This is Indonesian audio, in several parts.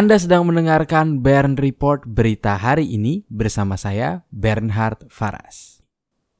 Anda sedang mendengarkan Bern Report berita hari ini bersama saya Bernhard Faras.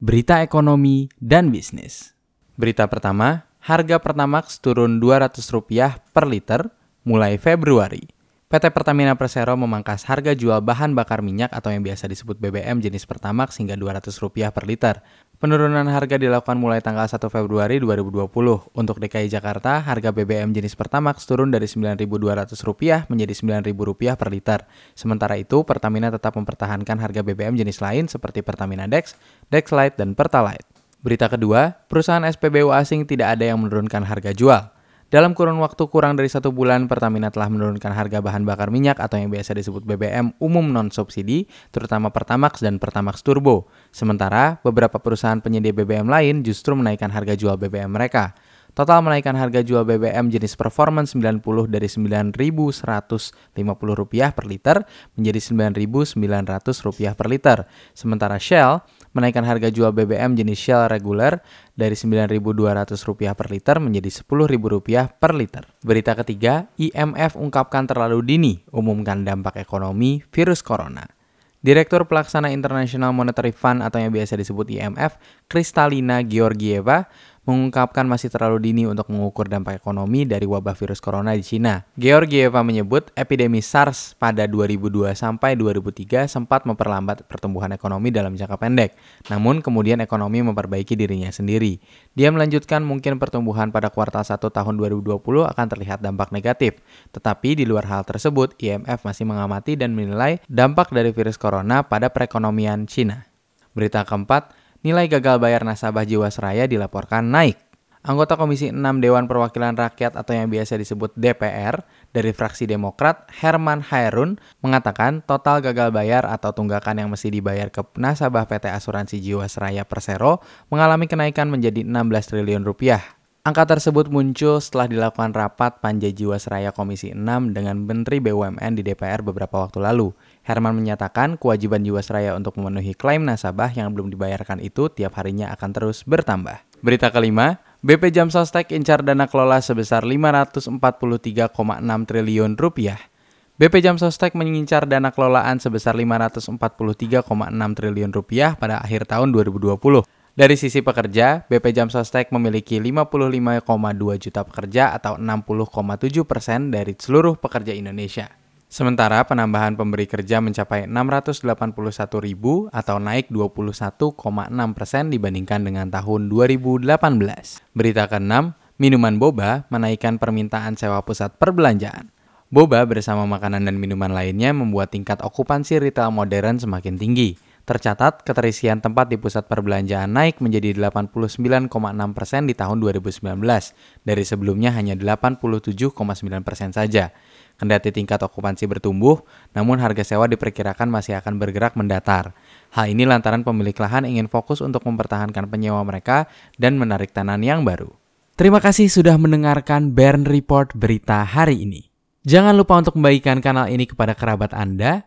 Berita ekonomi dan bisnis. Berita pertama, harga Pertamax turun Rp200 per liter mulai Februari. PT Pertamina Persero memangkas harga jual bahan bakar minyak atau yang biasa disebut BBM jenis Pertamax hingga Rp200 per liter. Penurunan harga dilakukan mulai tanggal 1 Februari 2020. Untuk DKI Jakarta, harga BBM jenis Pertamax turun dari Rp9.200 menjadi Rp9.000 per liter. Sementara itu, Pertamina tetap mempertahankan harga BBM jenis lain seperti Pertamina Dex, Dexlite, dan Pertalite. Berita kedua, perusahaan SPBU asing tidak ada yang menurunkan harga jual. Dalam kurun waktu kurang dari satu bulan, Pertamina telah menurunkan harga bahan bakar minyak atau yang biasa disebut BBM umum non-subsidi, terutama Pertamax dan Pertamax Turbo. Sementara, beberapa perusahaan penyedia BBM lain justru menaikkan harga jual BBM mereka. Total menaikkan harga jual BBM jenis Performance 90 dari Rp9.150 per liter menjadi Rp9.900 per liter. Sementara Shell menaikkan harga jual BBM jenis Shell reguler dari Rp9.200 per liter menjadi Rp10.000 per liter. Berita ketiga, IMF ungkapkan terlalu dini umumkan dampak ekonomi virus corona. Direktur Pelaksana International Monetary Fund atau yang biasa disebut IMF, Kristalina Georgieva, mengungkapkan masih terlalu dini untuk mengukur dampak ekonomi dari wabah virus corona di Cina. Georgieva menyebut epidemi SARS pada 2002 sampai 2003 sempat memperlambat pertumbuhan ekonomi dalam jangka pendek, namun kemudian ekonomi memperbaiki dirinya sendiri. Dia melanjutkan mungkin pertumbuhan pada kuartal 1 tahun 2020 akan terlihat dampak negatif, tetapi di luar hal tersebut, IMF masih mengamati dan menilai dampak dari virus corona pada perekonomian Cina. Berita keempat, nilai gagal bayar nasabah Jiwasraya dilaporkan naik. Anggota Komisi 6 Dewan Perwakilan Rakyat atau yang biasa disebut DPR dari fraksi Demokrat, Herman Hairun, mengatakan total gagal bayar atau tunggakan yang mesti dibayar ke nasabah PT Asuransi Jiwasraya Persero mengalami kenaikan menjadi 16 triliun rupiah. Angka tersebut muncul setelah dilakukan rapat Panja Jiwasraya Komisi 6 dengan Menteri BUMN di DPR beberapa waktu lalu. Herman menyatakan kewajiban Jiwasraya untuk memenuhi klaim nasabah yang belum dibayarkan itu tiap harinya akan terus bertambah. Berita kelima, BP Jam Sostek incar dana kelola sebesar 543,6 triliun rupiah. BP Jam Sostek mengincar dana kelolaan sebesar 543,6 triliun rupiah pada akhir tahun 2020. Dari sisi pekerja, BP Jam Sostek memiliki 55,2 juta pekerja atau 60,7 persen dari seluruh pekerja Indonesia. Sementara penambahan pemberi kerja mencapai 681 ribu atau naik 21,6 persen dibandingkan dengan tahun 2018. Berita ke-6, minuman boba menaikkan permintaan sewa pusat perbelanjaan. Boba bersama makanan dan minuman lainnya membuat tingkat okupansi retail modern semakin tinggi. Tercatat, keterisian tempat di pusat perbelanjaan naik menjadi 89,6 persen di tahun 2019, dari sebelumnya hanya 87,9 persen saja. Kendati tingkat okupansi bertumbuh, namun harga sewa diperkirakan masih akan bergerak mendatar. Hal ini lantaran pemilik lahan ingin fokus untuk mempertahankan penyewa mereka dan menarik tanah yang baru. Terima kasih sudah mendengarkan Bern Report berita hari ini. Jangan lupa untuk membagikan kanal ini kepada kerabat Anda,